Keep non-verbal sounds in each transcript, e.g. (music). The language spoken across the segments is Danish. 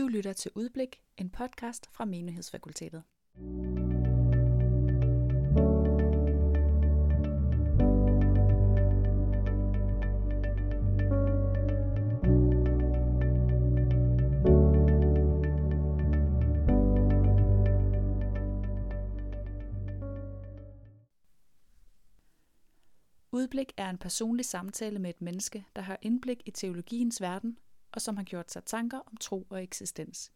Du lytter til Udblik, en podcast fra Menighedsfakultetet. Udblik er en personlig samtale med et menneske, der har indblik i teologiens verden, og som har gjort sig tanker om tro og eksistens.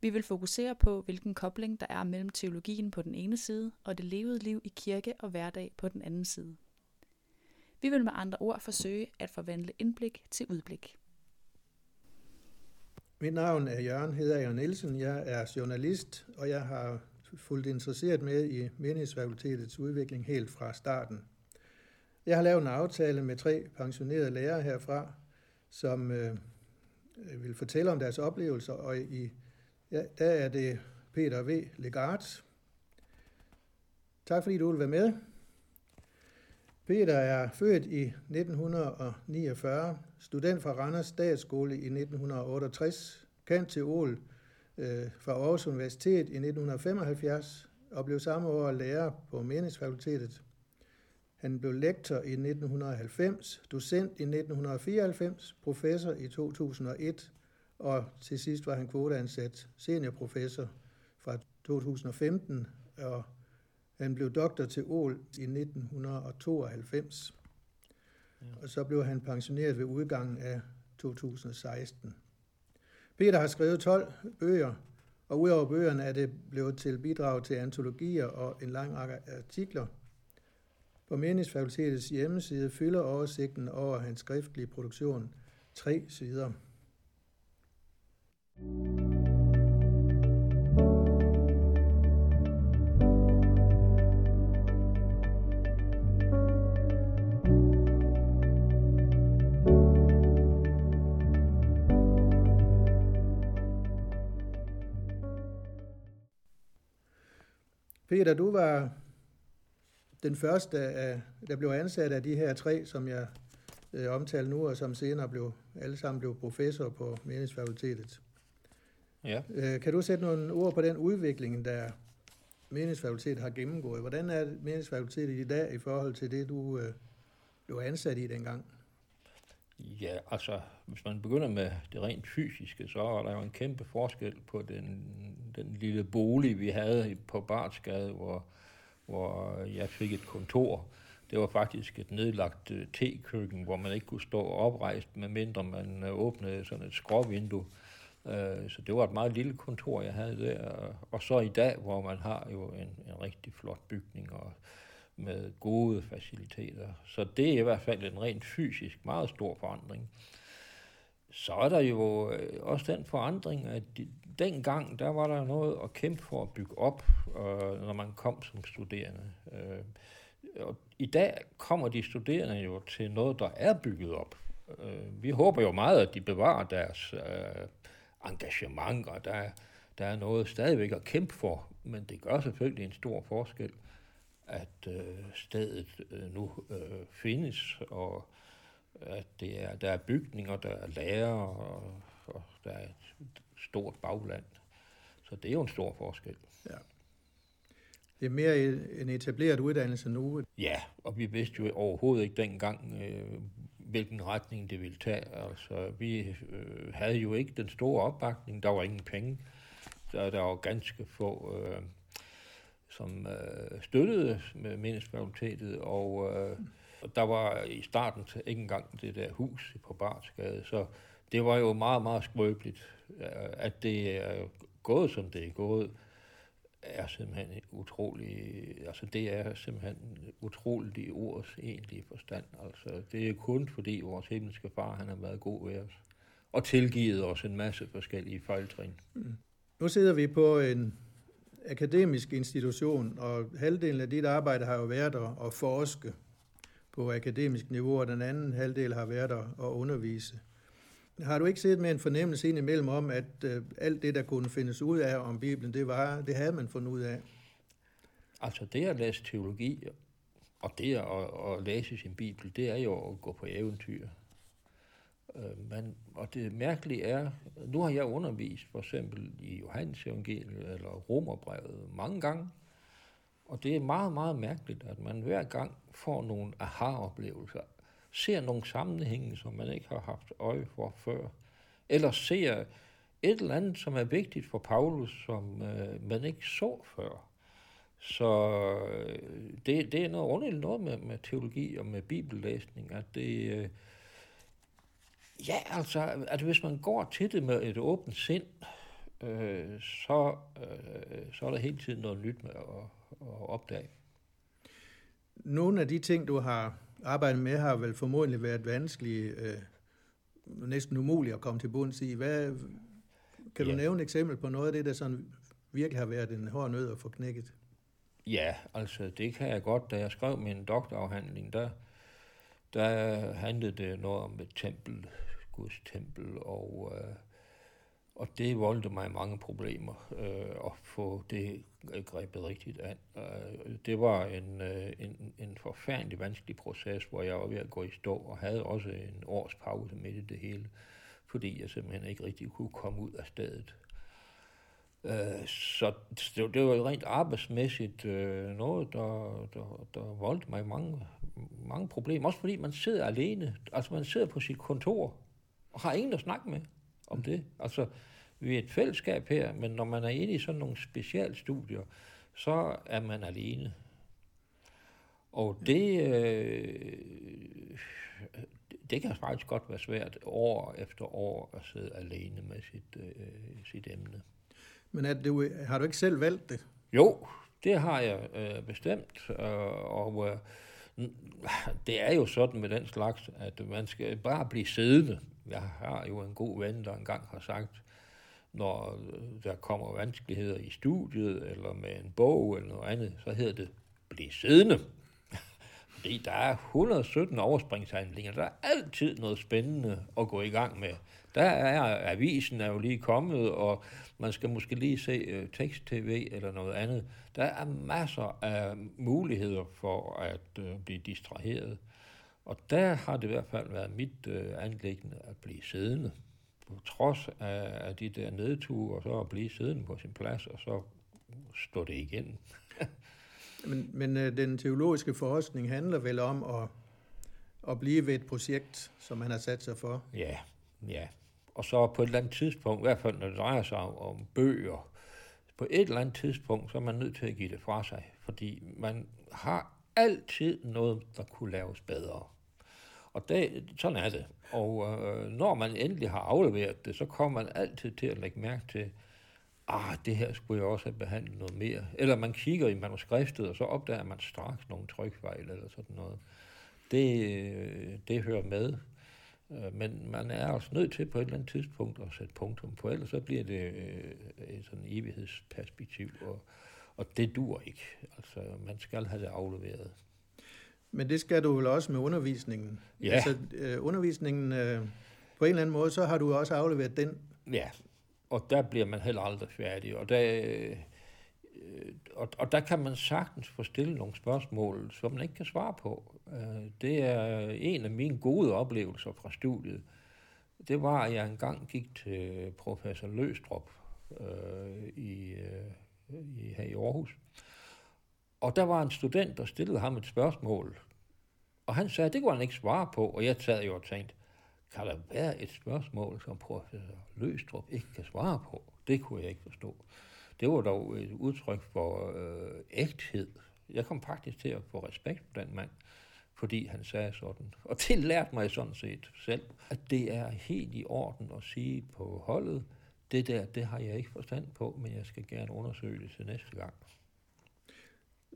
Vi vil fokusere på, hvilken kobling der er mellem teologien på den ene side og det levede liv i kirke og hverdag på den anden side. Vi vil med andre ord forsøge at forvandle indblik til udblik. Mit navn er Jørgen Hedder Nielsen. Jeg er journalist, og jeg har fulgt interesseret med i menighedsfakultetets udvikling helt fra starten. Jeg har lavet en aftale med tre pensionerede lærere herfra, som øh, Øh, vil fortælle om deres oplevelser, og i, ja, der er det Peter V. Legard. Tak fordi du vil være med. Peter er født i 1949, student fra Randers Statsskole i 1968, kant til Ål øh, fra Aarhus Universitet i 1975 og blev samme år lærer på Meningsfakultetet han blev lektor i 1990, docent i 1994, professor i 2001, og til sidst var han kvoteansat seniorprofessor fra 2015, og han blev doktor til Ål i 1992. Ja. Og så blev han pensioneret ved udgangen af 2016. Peter har skrevet 12 bøger, og udover bøgerne er det blevet til bidrag til antologier og en lang række artikler – på Meningsfakultetets hjemmeside fylder oversigten over hans skriftlige produktion tre sider. Peter, du var den første, af, der blev ansat af de her tre, som jeg øh, omtalte nu, og som senere blev, alle sammen blev professor på Meningsfakultetet. Ja. Øh, kan du sætte nogle ord på den udvikling, der Meningsfakultetet har gennemgået? Hvordan er Meningsfakultetet i dag i forhold til det, du øh, blev ansat i dengang? Ja, altså, hvis man begynder med det rent fysiske, så er der jo en kæmpe forskel på den, den lille bolig, vi havde på Bartsgade, hvor hvor jeg fik et kontor. Det var faktisk et nedlagt uh, tekøkken, hvor man ikke kunne stå oprejst, medmindre man øh, åbnede sådan et skråvindue. Øh, så det var et meget lille kontor, jeg havde der. Og så i dag, hvor man har jo en, en rigtig flot bygning og med gode faciliteter. Så det er i hvert fald en rent fysisk meget stor forandring. Så er der jo øh, også den forandring, at dengang, der var der noget at kæmpe for at bygge op, øh, når man kom som studerende. Øh, og I dag kommer de studerende jo til noget, der er bygget op. Øh, vi håber jo meget, at de bevarer deres øh, engagement, og der, der er noget stadigvæk at kæmpe for, men det gør selvfølgelig en stor forskel, at øh, stedet øh, nu øh, findes, og at det er, der er bygninger, der er lærer, og, og der er et stort bagland. Så det er jo en stor forskel. Ja. Det er mere en etableret uddannelse nu. Ja, og vi vidste jo overhovedet ikke dengang, øh, hvilken retning det ville tage. Altså, vi øh, havde jo ikke den store opbakning. Der var ingen penge. Så der var ganske få, øh, som øh, støttede med Mindesfakultetet, og øh, der var i starten ikke engang det der hus på Barsgade, så det var jo meget, meget skrøbeligt, øh, at det er gået, som det er gået, er simpelthen utrolig, altså det er simpelthen utroligt i ordets egentlige forstand. Altså det er kun fordi vores himmelske far, han har været god ved os, og tilgivet os en masse forskellige fejltrin. Mm. Nu sidder vi på en akademisk institution, og halvdelen af dit arbejde har jo været at, at forske på akademisk niveau, og den anden halvdel har været at, at undervise. Har du ikke set med en fornemmelse ind imellem om, at øh, alt det, der kunne findes ud af om Bibelen, det, var, det havde man fundet ud af? Altså det at læse teologi, og det at, at læse sin Bibel, det er jo at gå på eventyr. Øh, men, og det mærkelige er, nu har jeg undervist for eksempel i Johannes Evangeliet eller Romerbrevet mange gange, og det er meget, meget mærkeligt, at man hver gang får nogle aha-oplevelser, ser nogle sammenhænge, som man ikke har haft øje for før, eller ser et eller andet, som er vigtigt for Paulus, som øh, man ikke så før. Så øh, det, det er noget underligt noget med, med teologi og med bibellæsning, at det... Øh, ja, altså, at hvis man går til det med et åbent sind, øh, så, øh, så er der hele tiden noget nyt med at, at opdage. Nogle af de ting, du har arbejdet med, har vel formodentlig været vanskelige, øh, næsten umuligt at komme til bunds i. Hvad, kan du ja. nævne et eksempel på noget af det, der sådan virkelig har været en hård nød at få knækket? Ja, altså det kan jeg godt. Da jeg skrev min doktorafhandling, der, der handlede det noget om et tempel, Guds tempel, og, øh, og det voldte mig mange problemer øh, at få det grebet rigtigt an. Øh, det var en, øh, en, en forfærdelig vanskelig proces, hvor jeg var ved at gå i stå, og havde også en års pause midt i det hele, fordi jeg simpelthen ikke rigtig kunne komme ud af stedet. Øh, så det, det var rent arbejdsmæssigt øh, noget, der, der, der voldte mig mange, mange problemer. Også fordi man sidder alene. Altså man sidder på sit kontor og har ingen at snakke med om det. Altså vi er et fællesskab her, men når man er inde i sådan nogle specialstudier, så er man alene. Og det, øh, det kan faktisk godt være svært år efter år at sidde alene med sit, øh, sit emne. Men er det, har du ikke selv valgt det? Jo, det har jeg øh, bestemt, øh, og øh, det er jo sådan med den slags, at man skal bare blive siddende. Jeg har jo en god ven, der engang har sagt, når der kommer vanskeligheder i studiet, eller med en bog eller noget andet, så hedder det, bliv siddende. (laughs) Fordi der er 117 overspringshandlinger. Der er altid noget spændende at gå i gang med. Der er avisen er jo lige kommet, og man skal måske lige se øh, uh, tekst-tv eller noget andet. Der er masser af muligheder for at uh, blive distraheret. Og der har det i hvert fald været mit uh, anlæggende at blive siddende. På trods af, af de der nedture, og så at blive siddende på sin plads, og så stå det igen. (laughs) men men uh, den teologiske forskning handler vel om at, at blive ved et projekt, som man har sat sig for? Ja, ja og så på et eller andet tidspunkt, i hvert fald når det drejer sig om bøger, på et eller andet tidspunkt, så er man nødt til at give det fra sig, fordi man har altid noget, der kunne laves bedre. Og det, sådan er det. Og øh, når man endelig har afleveret det, så kommer man altid til at lægge mærke til, ah, det her skulle jeg også have behandlet noget mere. Eller man kigger i manuskriptet, og så opdager man straks nogle trykfejl eller sådan noget. Det, øh, det hører med. Øh, men man er også nødt til på et eller andet tidspunkt at sætte punktum på, ellers så bliver det øh, et sådan evighedsperspektiv, og, og det dur ikke. Altså, man skal have det afleveret. Men det skal du vel også med undervisningen? Ja. Altså, øh, undervisningen, øh, på en eller anden måde, så har du også afleveret den? Ja, og der bliver man heller aldrig færdig, og der, øh, og, og der kan man sagtens få stillet nogle spørgsmål, som man ikke kan svare på. Øh, det er en af mine gode oplevelser fra studiet. Det var, at jeg engang gik til professor Løstrup øh, i, øh, i, her i Aarhus. Og der var en student, der stillede ham et spørgsmål. Og han sagde, at det kunne han ikke svare på. Og jeg sad jo og tænkte, kan der være et spørgsmål, som professor Løstrup ikke kan svare på? Det kunne jeg ikke forstå. Det var dog et udtryk for øh, ægthed. Jeg kom faktisk til at få respekt for den mand fordi han sagde sådan. Og det lærte mig sådan set selv, at det er helt i orden at sige på holdet, det der, det har jeg ikke forstand på, men jeg skal gerne undersøge det til næste gang.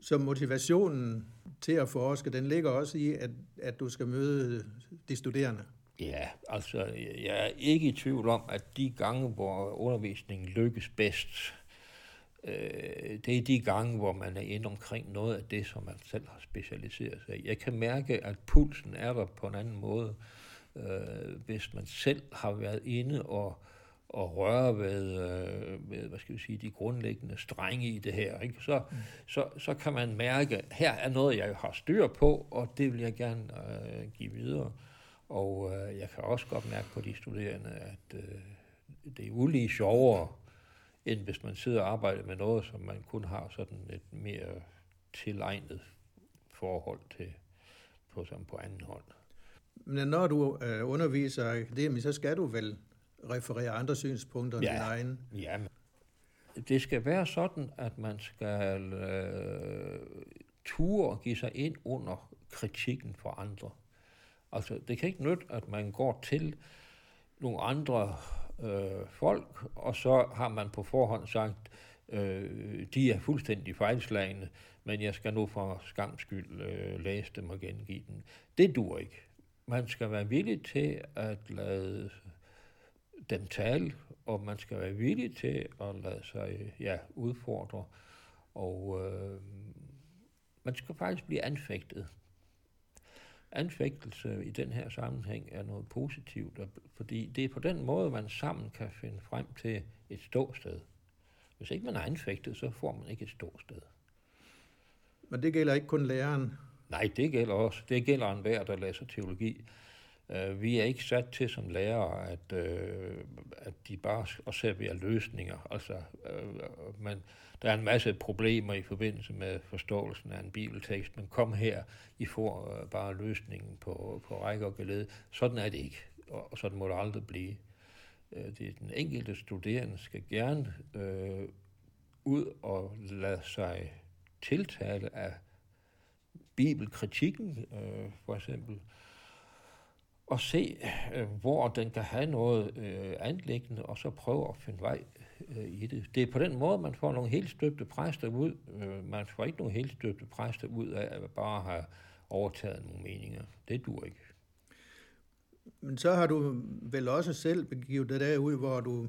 Så motivationen til at forske, den ligger også i, at, at du skal møde de studerende? Ja, altså jeg er ikke i tvivl om, at de gange, hvor undervisningen lykkes bedst, øh, det er de gange, hvor man er inde omkring noget af det, som man selv har specialiseret sig i. Jeg kan mærke, at pulsen er der på en anden måde, øh, hvis man selv har været inde og, og røre ved, øh, ved, hvad skal vi sige, de grundlæggende strenge i det her, ikke? Så, mm. så, så kan man mærke, her er noget, jeg har styr på, og det vil jeg gerne øh, give videre. Og øh, jeg kan også godt mærke på de studerende, at øh, det er ulige sjovere, end hvis man sidder og arbejder med noget, som man kun har sådan et mere tilegnet forhold til på, som på anden hånd. Men når du øh, underviser akademisk, så skal du vel referere andre synspunkter end Ja. dine egne. Ja, det skal være sådan, at man skal øh, ture og give sig ind under kritikken for andre. Altså, det kan ikke nytte, at man går til nogle andre øh, folk, og så har man på forhånd sagt, øh, de er fuldstændig fejlslagende, men jeg skal nu for skams skyld øh, læse dem og gengive dem. Det dur ikke. Man skal være villig til at lade dem tale, og man skal være villig til at lade sig ja, udfordre, og øh, man skal faktisk blive anfægtet. Anfægtelse i den her sammenhæng er noget positivt, fordi det er på den måde, man sammen kan finde frem til et ståsted. Hvis ikke man er anfægtet, så får man ikke et ståsted. Men det gælder ikke kun læreren. Nej, det gælder også. Det gælder enhver, der læser teologi. Øh, vi er ikke sat til som lærere, at, øh, at de bare og serverer løsninger. Altså, øh, men der er en masse problemer i forbindelse med forståelsen af en bibeltekst, men kom her, I får bare løsningen på, på række og gelede. Sådan er det ikke, og, sådan må det aldrig blive. Det er den enkelte studerende skal gerne øh, ud og lade sig tiltale af bibelkritikken, øh, for eksempel, og se, øh, hvor den kan have noget øh, anlæggende, og så prøve at finde vej øh, i det. Det er på den måde, man får nogle helt støbte præster ud. Øh, man får ikke nogle helt støbte præster ud af at bare have overtaget nogle meninger. Det dur ikke. Men så har du vel også selv begivet dig derud, hvor du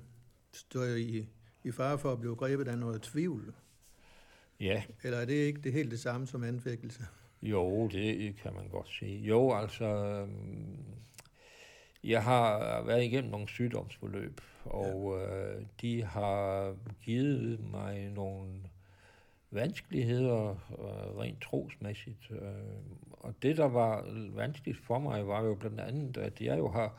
står i, i fare for at blive grebet af noget tvivl. Ja, Eller er det ikke det helt det samme som anfægtelse? Jo, det kan man godt sige. Jo, altså, øhm, jeg har været igennem nogle sygdomsforløb, og øh, de har givet mig nogle vanskeligheder øh, rent trosmæssigt. Øh, og det, der var vanskeligt for mig, var jo blandt andet, at jeg jo har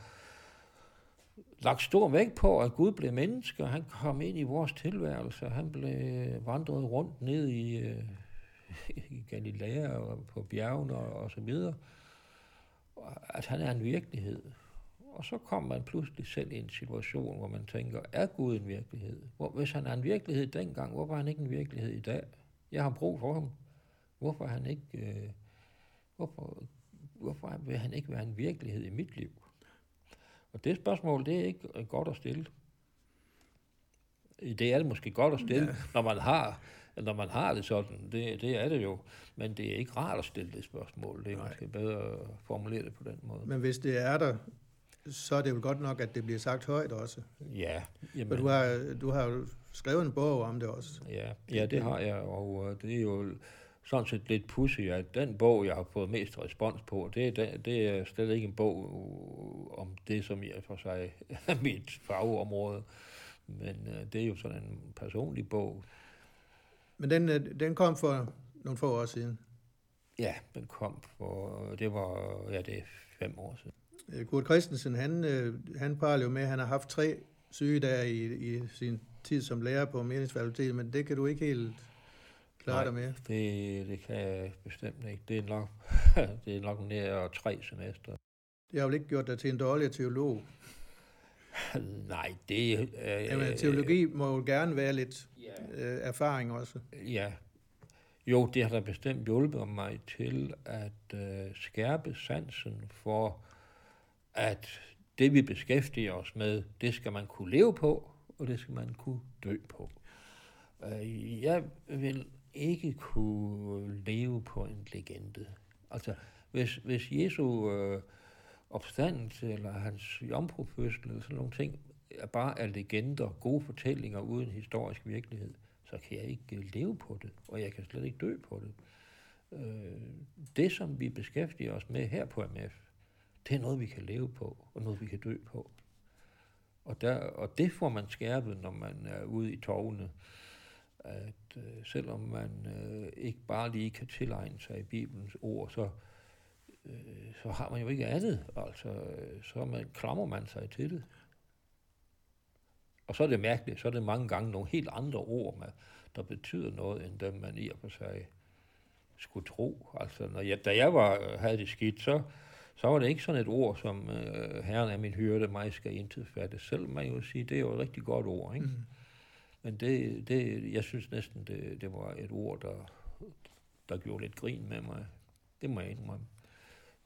lagt stor vægt på, at Gud blev menneske, og han kom ind i vores tilværelse, og han blev vandret rundt ned i, øh, i Galilea og på bjergene og, og så videre. At han er en virkelighed. Og så kom man pludselig selv i en situation, hvor man tænker, er Gud en virkelighed? Hvor, hvis han er en virkelighed dengang, hvorfor er han ikke en virkelighed i dag? Jeg har brug for ham. Hvorfor han ikke... Øh, hvorfor, hvorfor vil han ikke være en virkelighed i mit liv? Og det spørgsmål, det er ikke øh, godt at stille. Det er det måske godt at stille, ja. når man har når man har det sådan, det, det er det jo. Men det er ikke rart at stille det spørgsmål. Det er Nej. måske bedre at formulere det på den måde. Men hvis det er der, så er det jo godt nok, at det bliver sagt højt også. Ja, jamen, Men du har, du har jo skrevet en bog om det også. ja, ja, det har jeg, og øh, det er jo sådan set lidt pussy, at den bog, jeg har fået mest respons på, det er, den- det er slet ikke en bog øh, om det, som jeg for sig er (laughs) mit fagområde. Men øh, det er jo sådan en personlig bog. Men den, den kom for nogle få år siden. Ja, den kom for, det var, ja, det er fem år siden. Øh, Kurt Christensen, han, øh, han praler jo med, at han har haft tre sygedage i, i sin tid som lærer på meningsfakultetet, men det kan du ikke helt klare dig med. Det, det kan jeg bestemt ikke. Det er nok, (laughs) det er nok nær tre semester. Det har vel ikke gjort dig til en dårlig teolog. Nej, det er... Jamen, teologi må jo gerne være lidt Ja. øh, erfaring også. Ja. Jo, det har da bestemt hjulpet mig til at øh, skærpe sansen for, at det vi beskæftiger os med, det skal man kunne leve på, og det skal man kunne dø på. Øh, jeg vil ikke kunne leve på en legende. Altså, hvis, hvis Jesu øh, opstandelse eller hans jomfrufødsel eller sådan nogle ting er bare er legender, gode fortællinger uden historisk virkelighed, så kan jeg ikke øh, leve på det, og jeg kan slet ikke dø på det. Øh, det, som vi beskæftiger os med her på MF, det er noget, vi kan leve på, og noget, vi kan dø på. Og, der, og det får man skærpet, når man er ude i tovene, at øh, selvom man øh, ikke bare lige kan tilegne sig Bibelens ord, så øh, så har man jo ikke andet. Altså, øh, så man, klamrer man sig til det. Og så er det mærkeligt, så er det mange gange nogle helt andre ord, med, der betyder noget, end dem man i og for sig skulle tro. Altså, når jeg, da jeg var, øh, havde det skidt, så, så var det ikke sådan et ord, som øh, herren af min hyrde, mig skal intet fatte. Selv man jo sige, det er jo et rigtig godt ord, ikke? Mm. Men det, det, jeg synes næsten, det, det var et ord, der, der gjorde lidt grin med mig. Det må jeg indrømme.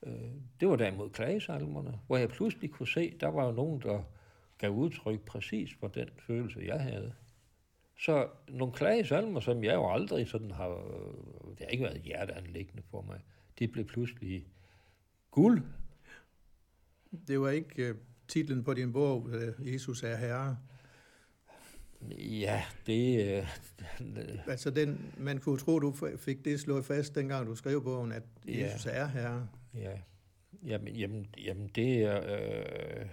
Øh, det var derimod klagesalmerne, hvor jeg pludselig kunne se, der var jo nogen, der gav udtryk præcis for den følelse, jeg havde. Så nogle klagesalmer, som jeg jo aldrig sådan har, det har ikke været hjerteanlæggende for mig, det blev pludselig guld. Det var ikke uh, titlen på din bog, uh, Jesus er Herre. Ja, det... Uh, (laughs) altså, den, man kunne tro, du fik det slået fast, dengang du skrev bogen, at Jesus ja, er Herre. Ja, jamen, jamen, jamen det. Øh,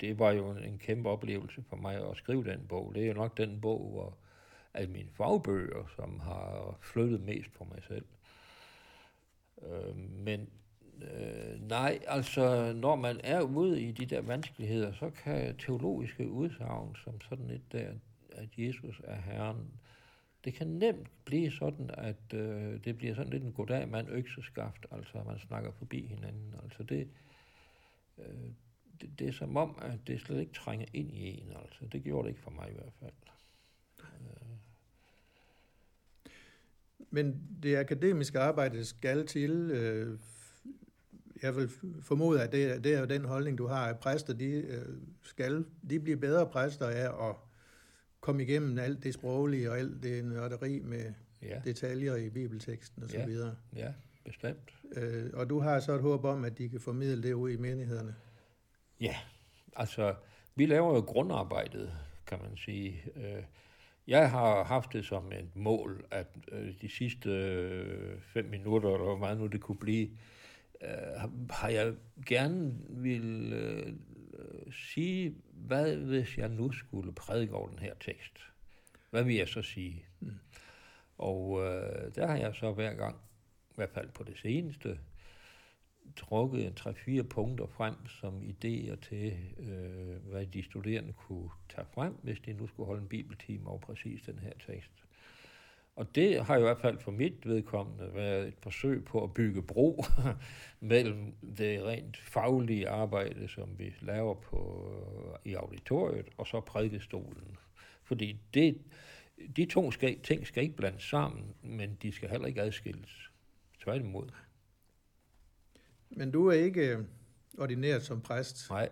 det var jo en kæmpe oplevelse for mig at skrive den bog. Det er jo nok den bog, hvor af mine fagbøger, som har flyttet mest på mig selv. Øh, men øh, nej, altså når man er ude i de der vanskeligheder, så kan teologiske udsagn som sådan et der, at Jesus er Herren, det kan nemt blive sådan, at øh, det bliver sådan lidt en goddag mand økseskaft, altså man snakker forbi hinanden. Altså det, øh, det, det er som om, at det slet ikke trænger ind i en. Altså. Det gjorde det ikke for mig i hvert fald. Øh. Men det akademiske arbejde skal til, øh, jeg vil formode, at det, det er jo den holdning, du har, at præster, de øh, skal, de bliver bedre præster af at komme igennem alt det sproglige og alt det nørderi med ja. detaljer i bibelteksten og så ja. videre. Ja, bestemt. Øh, og du har så et håb om, at de kan formidle det ud i menighederne. Ja, altså, vi laver jo grundarbejdet, kan man sige. Øh, jeg har haft det som et mål, at øh, de sidste øh, fem minutter, eller hvor meget nu det kunne blive, har jeg gerne vil sige, hvad hvis jeg nu skulle prædike over den her tekst? Hvad vil jeg så sige? Mm. Og øh, der har jeg så hver gang, i hvert fald på det seneste, trukket en 3-4 punkter frem som idéer til, øh, hvad de studerende kunne tage frem, hvis de nu skulle holde en bibeltime over præcis den her tekst. Og det har i hvert fald for mit vedkommende været et forsøg på at bygge bro (laughs) mellem det rent faglige arbejde, som vi laver på, i auditoriet, og så prædikestolen. Fordi det, de to skal, ting skal ikke blandes sammen, men de skal heller ikke adskilles. Tværtimod. Men du er ikke øh, ordineret som præst. Nej.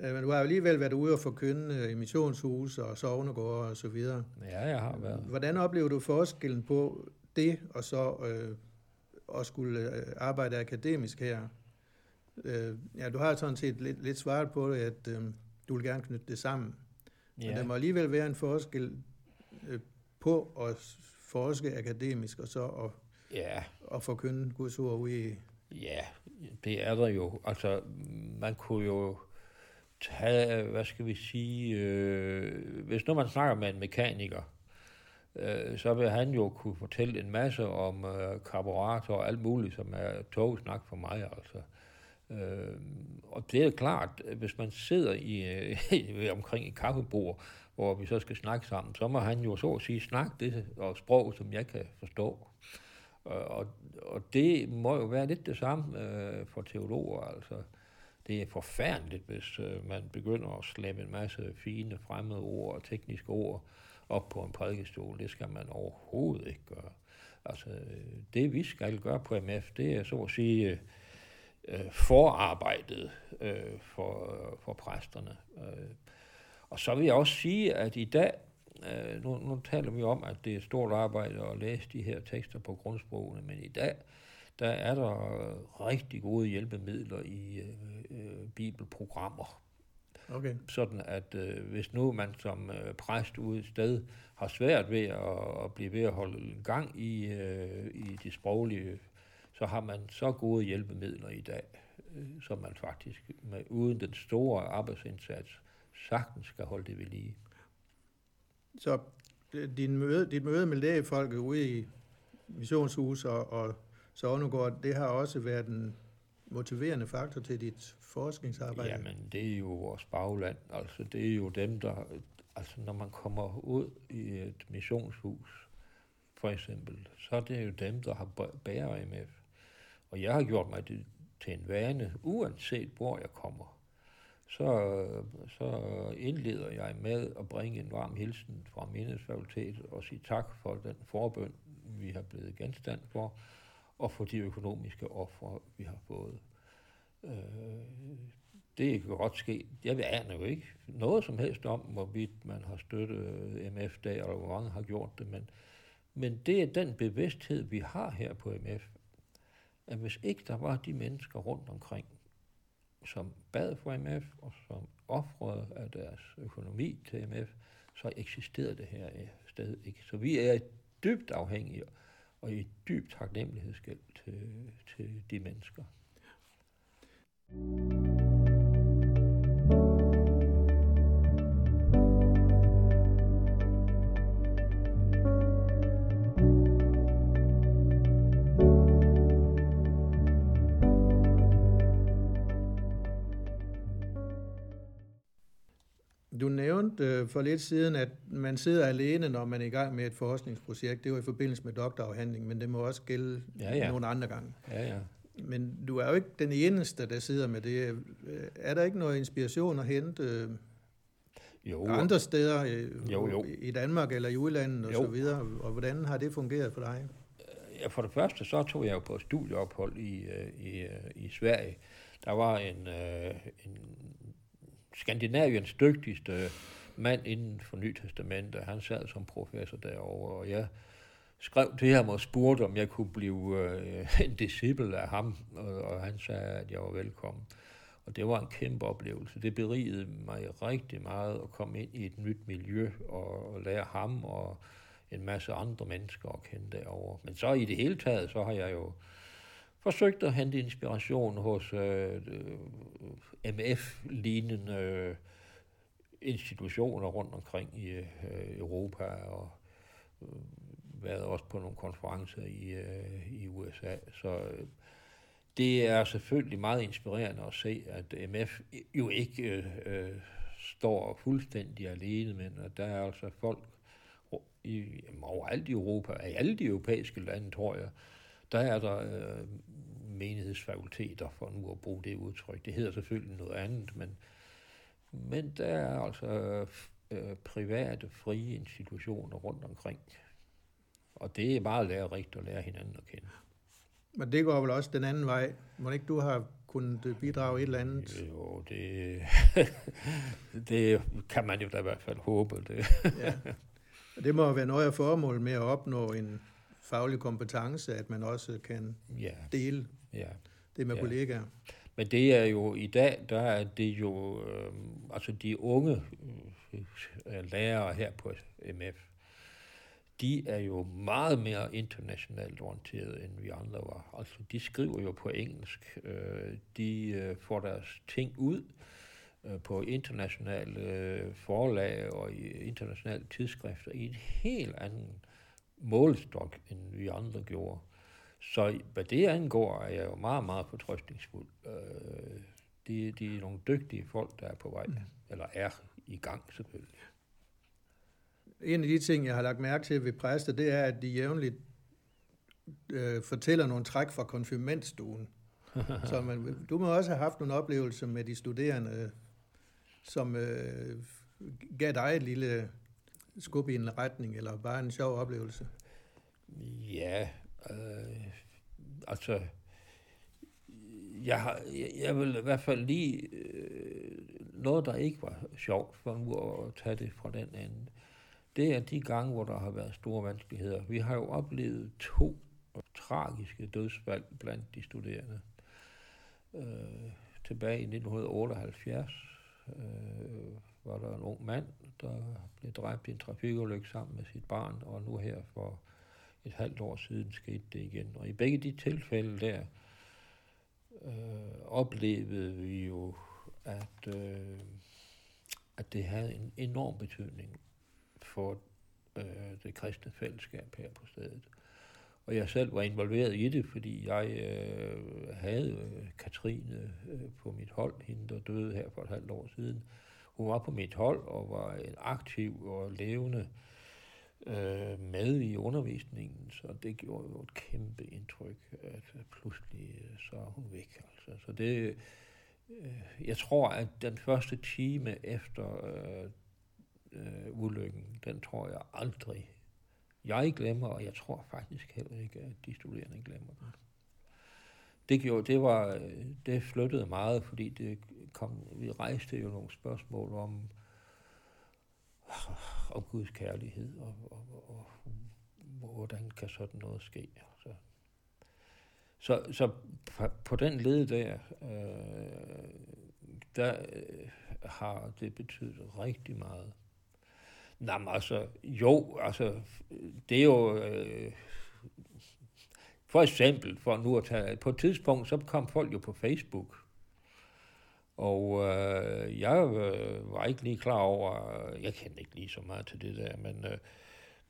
Øh, men du har alligevel været ude og forkynde øh, i missionshus og sovnegård og så videre. Ja, jeg har været. Hvordan oplever du forskellen på det og så øh, at skulle arbejde akademisk her? Øh, ja, du har sådan set lidt, lidt svaret på det, at øh, du vil gerne knytte det sammen. Ja. Men der må alligevel være en forskel øh, på at forske akademisk og så at, ja. at forkynde Guds ord ude i Ja, det er der jo. Altså, man kunne jo tage, øh, hvad skal vi sige, øh, hvis nu man snakker med en mekaniker, øh, så vil han jo kunne fortælle en masse om øh, karburator og alt muligt, som er togsnak for mig, altså. Øh, og det er klart, hvis man sidder i, øh, (laughs) omkring et kaffebord, hvor vi så skal snakke sammen, så må han jo så at sige snakke det og sprog, som jeg kan forstå. Øh, og, og det må jo være lidt det samme øh, for teologer, altså. Det er forfærdeligt, hvis øh, man begynder at slæbe en masse fine fremmede ord og tekniske ord op på en prædikestol. Det skal man overhovedet ikke gøre. Altså, det vi skal gøre på MF, det er så at sige øh, forarbejdet øh, for, for præsterne. Øh. Og så vil jeg også sige, at i dag, Øh, nu, nu taler vi om, at det er et stort arbejde at læse de her tekster på grundsprogene, men i dag, der er der rigtig gode hjælpemidler i øh, øh, bibelprogrammer. Okay. Sådan at øh, hvis nu man som øh, præst ude et sted har svært ved at, at blive ved at holde gang i, øh, i de sproglige, så har man så gode hjælpemidler i dag, øh, som man faktisk med, uden den store arbejdsindsats sagtens skal holde det ved lige. Så din møde, dit møde med lægefolket ude i missionshus og, og så Ånegård, det har også været en motiverende faktor til dit forskningsarbejde? Jamen, det er jo vores bagland. Altså, det er jo dem, der... Altså, når man kommer ud i et missionshus, for eksempel, så er det jo dem, der har bærer MF. Og jeg har gjort mig det til en vane, uanset hvor jeg kommer. Så, så indleder jeg med at bringe en varm hilsen fra Mindesfakultetet og sige tak for den forbøn, vi har blevet genstand for, og for de økonomiske ofre, vi har fået. Øh, det kan godt ske. Jeg vil aner jo ikke noget som helst om, hvorvidt man har støttet MF-dag, eller hvor mange har gjort det, men, men det er den bevidsthed, vi har her på MF, at hvis ikke der var de mennesker rundt omkring, som bad for MF, og som offrede af deres økonomi til MF, så eksisterede det her sted ikke. Så vi er dybt afhængige og i dyb taknemmelighedsgæld til, til de mennesker. Du nævnte øh, for lidt siden, at man sidder alene, når man er i gang med et forskningsprojekt. Det var i forbindelse med doktorafhandling, men det må også gælde ja, ja. nogle andre gange. Ja, ja. Men du er jo ikke den eneste, der sidder med det. Øh, er der ikke noget inspiration at hente øh, jo. andre steder jo, jo. i Danmark eller i udlandet og jo. så videre? Og hvordan har det fungeret for dig? Ja, for det første så tog jeg jo på studieophold i, i, i Sverige. Der var en, en Skandinaviens dygtigste mand inden for Nytestamentet. Han sad som professor derovre, og jeg skrev til ham og spurgte, om jeg kunne blive øh, (laughs) en disciple af ham, og, og han sagde, at jeg var velkommen. Og det var en kæmpe oplevelse. Det berigede mig rigtig meget at komme ind i et nyt miljø og, og lære ham og en masse andre mennesker at kende derovre. Men så i det hele taget, så har jeg jo forsøgte at hente inspiration hos øh, øh MF-lignende øh, institutioner rundt omkring i øh, Europa og øh, været også på nogle konferencer i, øh, i USA. Så øh, det er selvfølgelig meget inspirerende at se, at MF jo ikke øh, står fuldstændig alene, men at der er altså folk i, overalt i Europa, i alle de europæiske lande, tror jeg, der er der øh, menighedsfakulteter, for nu at bruge det udtryk. Det hedder selvfølgelig noget andet, men, men der er altså øh, private, frie institutioner rundt omkring. Og det er meget lærerigt at lære hinanden at kende. Men det går vel også den anden vej. Må ikke du har kunnet bidrage et eller andet? Jo, det, (laughs) det kan man jo da i hvert fald håbe. Det. ja. Det må være noget af formålet med at opnå en faglig kompetence, at man også kan ja. dele ja. det med ja. kollegaer. Men det er jo, i dag, der er det jo, øh, altså de unge øh, lærere her på MF, de er jo meget mere internationalt orienteret, end vi andre var. Altså, de skriver jo på engelsk. Øh, de øh, får deres ting ud øh, på internationale øh, forlag og i internationale tidsskrifter i en helt anden målstok, end vi andre gjorde. Så hvad det angår, er jeg jo meget, meget fortrøstningsfuld. Øh, de, de er nogle dygtige folk, der er på vej, mm. eller er i gang selvfølgelig. En af de ting, jeg har lagt mærke til ved præster, det er, at de jævnligt øh, fortæller nogle træk fra konfirmandstuen. (laughs) Så man, du må også have haft nogle oplevelser med de studerende, som øh, gav dig et lille skub i en retning, eller bare en sjov oplevelse. Ja, øh, altså, jeg, har, jeg, jeg vil i hvert fald lige øh, noget, der ikke var sjovt, for nu at tage det fra den ende. Det er de gange, hvor der har været store vanskeligheder. Vi har jo oplevet to tragiske dødsfald blandt de studerende. Øh, tilbage i 1978 øh, var der en ung mand, der blev dræbt i en trafikulykke sammen med sit barn, og nu her for et halvt år siden skete det igen. Og i begge de tilfælde der øh, oplevede vi jo, at, øh, at det havde en enorm betydning for øh, det kristne fællesskab her på stedet. og jeg selv var involveret i det, fordi jeg øh, havde øh, Katrine øh, på mit hold, hende der døde her for et halvt år siden. Hun var på mit hold og var en aktiv og levende øh, med i undervisningen, så det gjorde jo et kæmpe indtryk, at pludselig øh, så er hun væk. Altså. Så det, øh, jeg tror, at den første time efter øh, øh, ulykken, den tror jeg aldrig jeg glemmer, og jeg tror faktisk heller ikke, at de studerende glemmer den. Det, gjorde, det, var, øh, det flyttede meget, fordi det kom, vi rejste jo nogle spørgsmål om, om Guds kærlighed, og, og, og, og hvordan kan sådan noget ske. Så, så, så på, den led der, øh, der øh, har det betydet rigtig meget. Nej, altså, jo, altså, det er jo... Øh, for eksempel, for nu at tage, på et tidspunkt, så kom folk jo på Facebook. Og øh, jeg øh, var ikke lige klar over, øh, jeg kendte ikke lige så meget til det der, men, øh,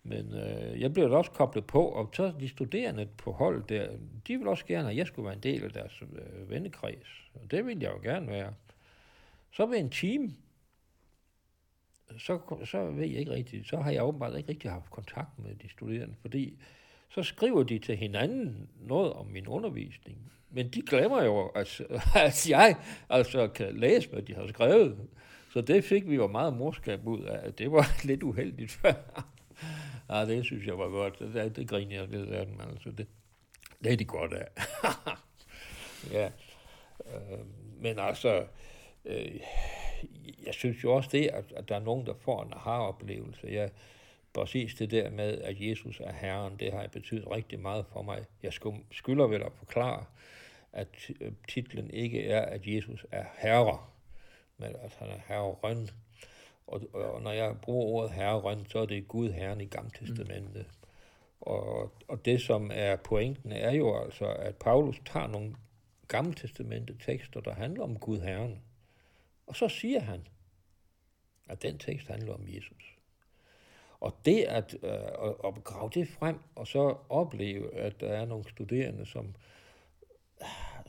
men øh, jeg blev da også koblet på, og så de studerende på hold der, de ville også gerne, at jeg skulle være en del af deres øh, vennekreds. Og det ville jeg jo gerne være. Så ved en team, så, så ved jeg ikke rigtigt, så har jeg åbenbart ikke rigtig haft kontakt med de studerende, fordi så skriver de til hinanden noget om min undervisning. Men de glemmer jo, at, (laughs) at jeg altså kan læse, hvad de har skrevet. Så det fik vi jo meget morskab ud af. Det var (laughs) lidt uheldigt før. ja, det synes jeg var godt. Det, det griner jeg lidt af dem. Altså, det, det er de godt af. (laughs) ja. Øh, men altså, øh, jeg synes jo også det, at, at der er nogen, der får en aha-oplevelse. Jeg, præcis det der med, at Jesus er Herren, det har betydet rigtig meget for mig. Jeg skylder vel at forklare, at titlen ikke er, at Jesus er herre, men at han er herren. Og, og når jeg bruger ordet herren, så er det Gud herren i Gamle Testamentet. Mm. Og, og det, som er pointen, er jo altså, at Paulus tager nogle Gamle Testamente tekster, der handler om Gud herren. Og så siger han, at den tekst handler om Jesus. Og det at, øh, at, at grave det frem, og så opleve, at der er nogle studerende, som,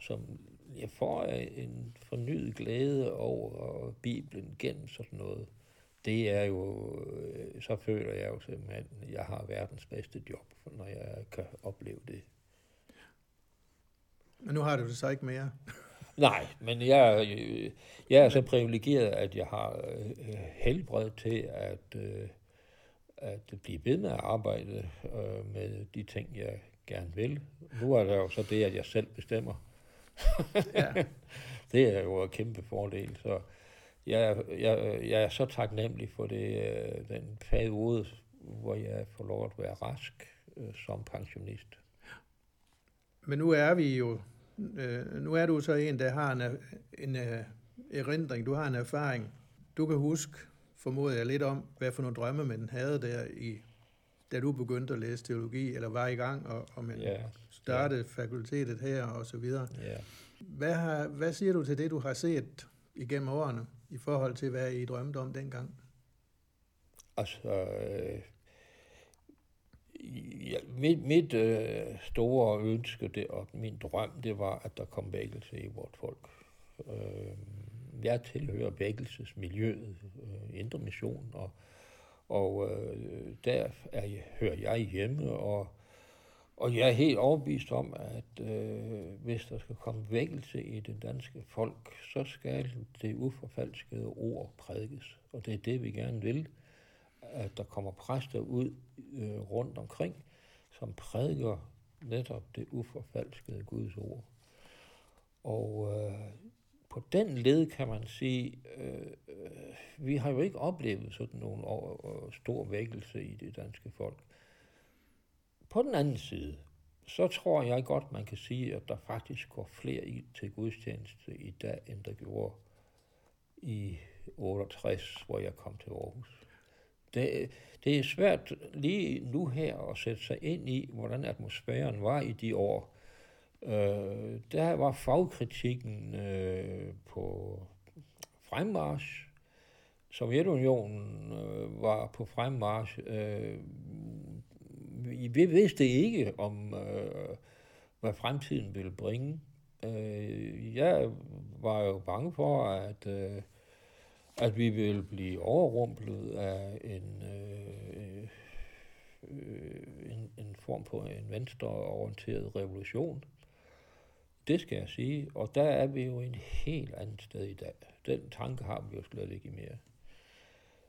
som jeg får en fornyet glæde over Bibelen gennem sådan noget, det er jo, øh, så føler jeg jo simpelthen, at jeg har verdens bedste job, når jeg kan opleve det. Men nu har du det så ikke mere. Nej, men jeg, jeg er så privilegeret, at jeg har øh, helbred til at, øh, at blive ved med at arbejde øh, med de ting, jeg gerne vil. Nu er der jo så det, at jeg selv bestemmer. ja. (laughs) det er jo en kæmpe fordel, så jeg, jeg, jeg er så taknemmelig for det, den periode, hvor jeg får lov at være rask som pensionist. Men nu er vi jo øh, nu er du så en, der har en, en erindring, du har en erfaring. Du kan huske, formoder jeg lidt om, hvad for nogle drømme man havde der, i, da du begyndte at læse teologi, eller var i gang, og, og man yeah. startede yeah. fakultetet her, og så videre. Yeah. Hvad, har, hvad siger du til det, du har set igennem årene, i forhold til, hvad I drømte om dengang? Altså, øh, ja, mit, mit øh, store ønske det, og min drøm, det var, at der kom vækkelse i vort folk. Øh, jeg tilhører vækkelsesmiljøet, øh, Indre Mission, og, og øh, der er, hører jeg hjemme, og, og jeg er helt overbevist om, at øh, hvis der skal komme vækkelse i det danske folk, så skal det uforfalskede ord prædikes. Og det er det, vi gerne vil at der kommer præster ud øh, rundt omkring, som prædiker netop det uforfalskede Guds ord. Og øh, på den led kan man sige, øh, øh, vi har jo ikke oplevet sådan nogen år, øh, stor vækkelse i det danske folk. På den anden side, så tror jeg godt, man kan sige, at der faktisk går flere i til gudstjeneste i dag, end der gjorde i 68, hvor jeg kom til Aarhus. Det, det er svært lige nu her at sætte sig ind i, hvordan atmosfæren var i de år. Øh, der var fagkritikken øh, på fremmarsch. Sovjetunionen øh, var på fremmarsch. Øh, vi vidste ikke om, øh, hvad fremtiden ville bringe. Øh, jeg var jo bange for, at, øh, at vi ville blive overrumplet af en, øh, øh, en, en form på en venstreorienteret revolution. Det skal jeg sige, og der er vi jo en helt anden sted i dag. Den tanke har vi jo slet ikke mere.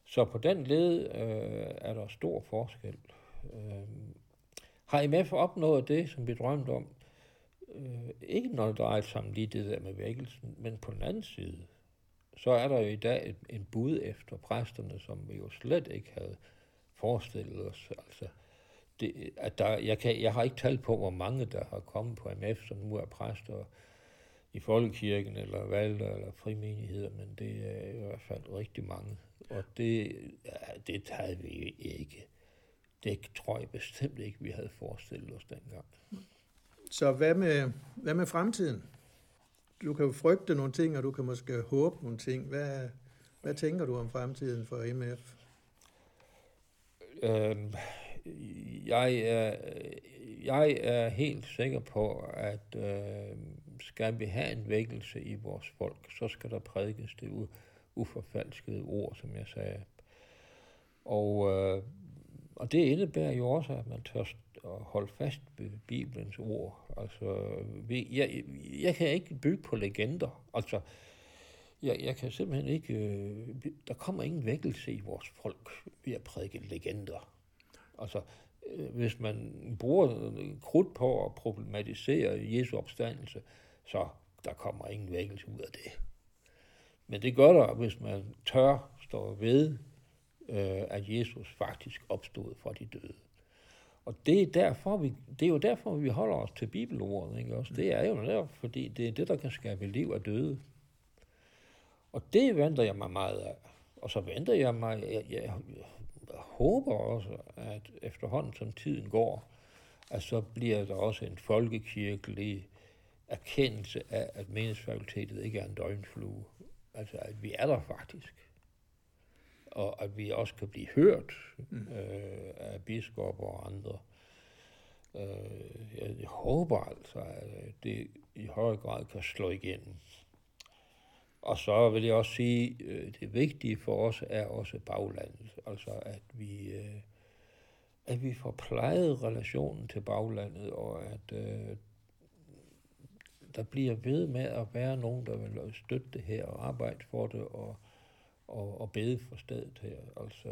Så på den led øh, er der stor forskel. Øh, har IMF opnået det, som vi drømte om? Øh, ikke når det drejer sig om lige det der med vækkelsen, men på den anden side, så er der jo i dag et, en bud efter præsterne, som vi jo slet ikke havde forestillet os. Altså, det, at der, jeg, kan, jeg har ikke talt på, hvor mange der har kommet på MF, som nu er præster i folkekirken, eller valgte, eller frimenigheder, men det er i hvert fald rigtig mange. Og det, ja, det havde vi ikke. Det tror jeg bestemt ikke, vi havde forestillet os dengang. Så hvad med, hvad med fremtiden? Du kan jo frygte nogle ting, og du kan måske håbe nogle ting. Hvad, hvad tænker du om fremtiden for MF? Øhm, jeg, er, jeg er helt sikker på, at øh, skal vi have en vækkelse i vores folk, så skal der prædikes det uforfalskede ord, som jeg sagde. Og, øh, og det indebærer jo også, at man tør at holde fast ved Bibelens ord. Altså, vi, jeg, jeg kan ikke bygge på legender. Altså, jeg, jeg kan simpelthen ikke... Øh, der kommer ingen vækkelse i vores folk ved at prædike legender. Altså, øh, hvis man bruger krudt på at problematisere Jesu opstandelse, så der kommer ingen vækkelse ud af det. Men det gør der, hvis man tør stå ved, øh, at Jesus faktisk opstod fra de døde. Og det er, derfor, vi, det er jo derfor, vi holder os til bibelordet. Ikke? Også det er jo der, fordi det er det, der kan skabe liv af døde. Og det venter jeg mig meget af. Og så venter jeg mig, jeg, jeg håber også, at efterhånden som tiden går, at så bliver der også en folkekirkelig erkendelse af, at meningsfakultetet ikke er en døgnflue. Altså, at vi er der faktisk og at vi også kan blive hørt mm. øh, af biskopper og andre. Øh, jeg, jeg håber altså, at det i høj grad kan slå igennem. Og så vil jeg også sige, øh, det vigtige for os er også baglandet. Altså at vi, øh, at vi får plejet relationen til baglandet, og at øh, der bliver ved med at være nogen, der vil støtte det her og arbejde for det, og og, og bede for stedet her. Altså,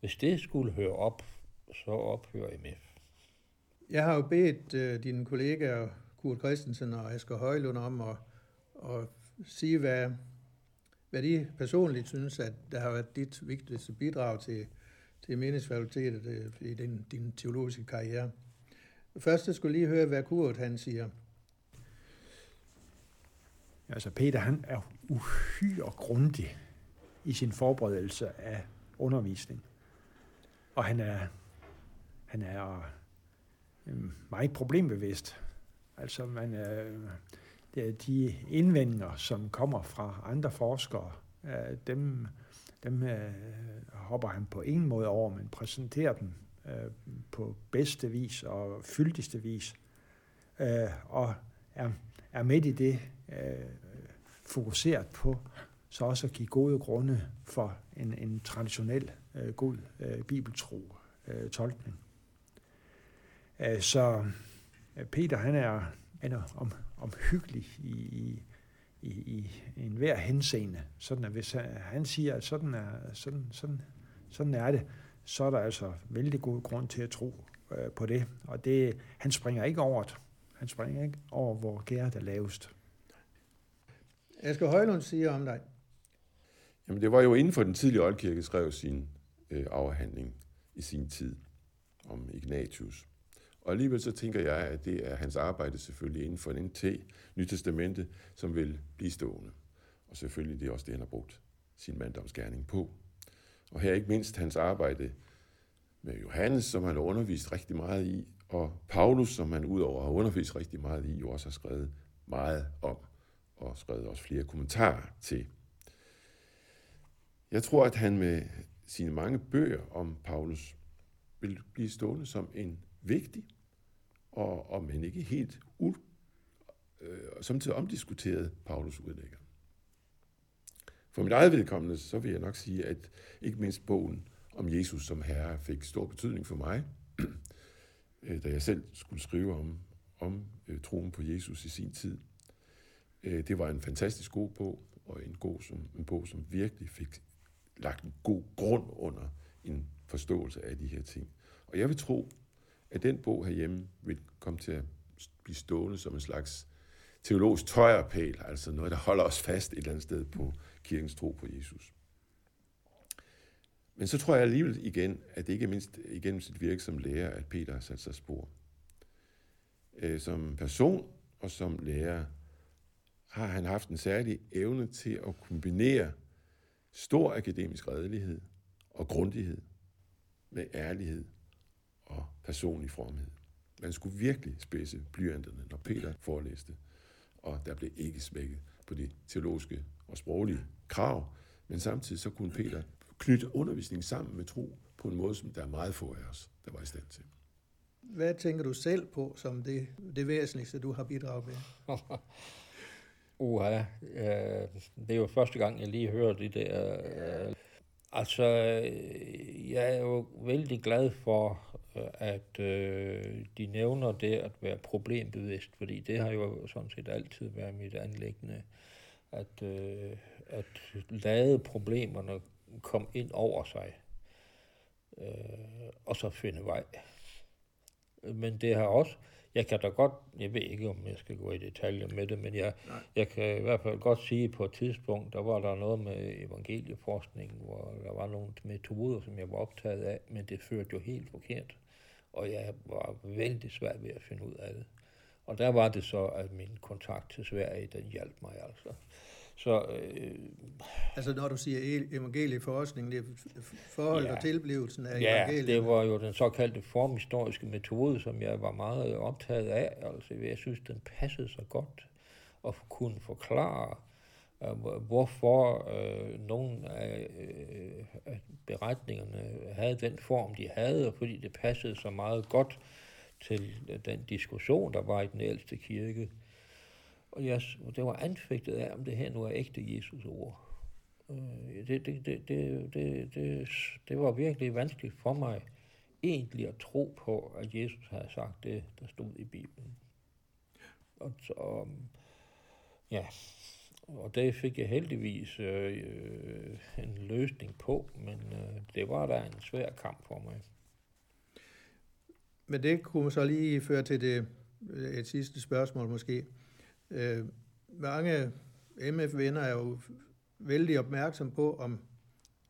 hvis det skulle høre op, så ophører MF. Jeg har jo bedt øh, dine kollegaer, Kurt Christensen og Asger Højlund, om at, at sige, hvad, hvad de personligt synes, at der har været dit vigtigste bidrag til, til meningsfakultetet øh, i din, din teologiske karriere. Først jeg skulle lige høre, hvad Kurt han siger. Altså Peter, han er uhyre grundig i sin forberedelse af undervisning. Og han er, han er øh, meget problembevidst. Altså man, øh, Øh, de indvendinger, som kommer fra andre forskere, øh, dem, dem øh, hopper han på ingen måde over, men præsenterer dem på bedste vis og fyldigste vis. Og er, er midt i det fokuseret på så også at give gode grunde for en, en traditionel øh, god øh, bibeltro øh, tolkning. Øh, så Peter han er, han er om, omhyggelig i, i, i, i en hver henseende. Sådan at hvis han siger, at sådan er, sådan, sådan, sådan er det, så er der altså vældig god grund til at tro øh, på det. Og det, han springer ikke over det. Han springer ikke over, hvor gæret er lavest. Asger Højlund siger om dig, Jamen, det var jo inden for den tidlige oldkirke, skrev sin øh, afhandling i sin tid om Ignatius. Og alligevel så tænker jeg, at det er hans arbejde selvfølgelig inden for NT, Nytestamentet, som vil blive stående. Og selvfølgelig det er også det, han har brugt sin manddomsgerning på. Og her ikke mindst hans arbejde med Johannes, som han har undervist rigtig meget i, og Paulus, som han udover har undervist rigtig meget i, jo også har skrevet meget om, og skrevet også flere kommentarer til. Jeg tror, at han med sine mange bøger om Paulus vil blive stående som en vigtig, og, og men ikke helt u, øh, som til omdiskuteret Paulus udlægger. For mit eget vedkommende, så vil jeg nok sige, at ikke mindst bogen om Jesus som herre fik stor betydning for mig, (clears throat) øh, da jeg selv skulle skrive om, om øh, troen på Jesus i sin tid. Øh, det var en fantastisk god bog, og en, god, som, en bog, som virkelig fik lagt en god grund under en forståelse af de her ting. Og jeg vil tro, at den bog herhjemme vil komme til at blive stående som en slags teologisk tøjerpæl, altså noget, der holder os fast et eller andet sted på kirkens tro på Jesus. Men så tror jeg alligevel igen, at det ikke er mindst igennem sit virke som lærer, at Peter har sat sig spor. Øh, som person og som lærer har han haft en særlig evne til at kombinere stor akademisk redelighed og grundighed med ærlighed og personlig fromhed. Man skulle virkelig spidse blyanterne, når Peter forelæste, og der blev ikke smækket på de teologiske og sproglige krav, men samtidig så kunne Peter knytte undervisningen sammen med tro på en måde, som der er meget få af os, der var i stand til. Hvad tænker du selv på som det, det væsentligste, du har bidraget med? (laughs) Uha, øh, det er jo første gang, jeg lige hører det der. Øh, altså, øh, jeg er jo vældig glad for, øh, at øh, de nævner det at være problembevidst, fordi det har jo sådan set altid været mit anlæggende, at, øh, at lade problemerne komme ind over sig, øh, og så finde vej. Men det har også, jeg kan da godt, jeg ved ikke, om jeg skal gå i detaljer med det, men jeg, jeg kan i hvert fald godt sige, at på et tidspunkt, der var der noget med evangelieforskning, hvor der var nogle metoder, som jeg var optaget af, men det førte jo helt forkert. Og jeg var vældig svært ved at finde ud af det. Og der var det så, at min kontakt til Sverige, den hjalp mig altså. Så, øh, altså når du siger evangelieforskning, det er forhold ja, og tilblivelsen af ja, evangeliet. det var jo den såkaldte formhistoriske metode, som jeg var meget optaget af. Altså, jeg synes, den passede så godt at kunne forklare, øh, hvorfor øh, nogle af øh, beretningerne havde den form, de havde, og fordi det passede så meget godt til den diskussion, der var i den ældste kirke. Og jeg, det var anfægtet af, om det her nu er ægte Jesus ord. Øh, det, det, det, det, det, det, det var virkelig vanskeligt for mig egentlig at tro på, at Jesus havde sagt det, der stod i Bibelen. Og så, ja, og det fik jeg heldigvis øh, øh, en løsning på, men øh, det var da en svær kamp for mig. Men det kunne så lige føre til det, øh, et sidste spørgsmål måske. Øh, mange MF-venner er jo vældig opmærksom på, om,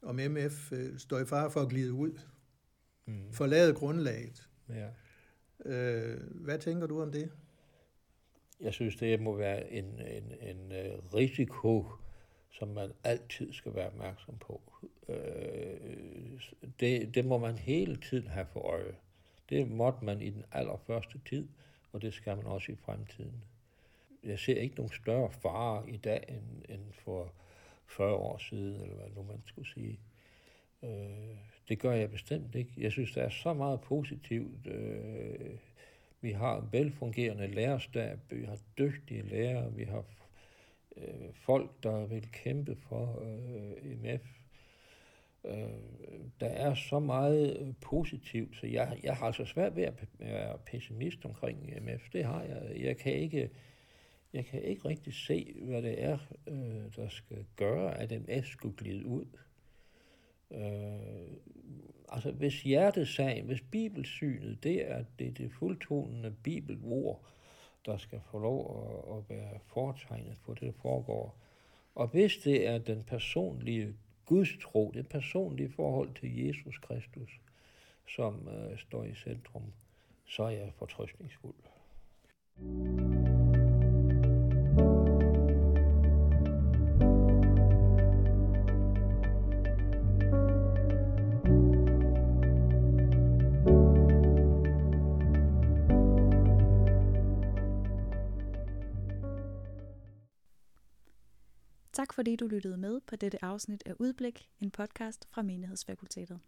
om MF øh, står i fare for at glide ud. Mm. Forlade grundlaget. Ja. Øh, hvad tænker du om det? Jeg synes, det må være en, en, en uh, risiko, som man altid skal være opmærksom på. Uh, det, det må man hele tiden have for øje. Det måtte man i den allerførste tid, og det skal man også i fremtiden jeg ser ikke nogen større fare i dag end, end for 40 år siden, eller hvad nu man skulle sige. Øh, det gør jeg bestemt ikke. Jeg synes, der er så meget positivt. Øh, vi har en velfungerende lærerstab, vi har dygtige lærere, vi har øh, folk, der vil kæmpe for øh, MF. Øh, der er så meget øh, positivt, så jeg, jeg har altså svært ved at være pessimist omkring MF. Det har jeg. Jeg kan ikke jeg kan ikke rigtig se, hvad det er, øh, der skal gøre, at MS skulle glide ud. Øh, altså, hvis hjertesagen, hvis bibelsynet, det er det, det fuldtonende bibelord, der skal få lov at, at være foretegnet på det, der foregår. Og hvis det er den personlige gudstro, det personlige forhold til Jesus Kristus, som øh, står i centrum, så er jeg fortrøstningsfuld. thank you Tak fordi du lyttede med på dette afsnit af Udblik, en podcast fra Menighedsfakultetet.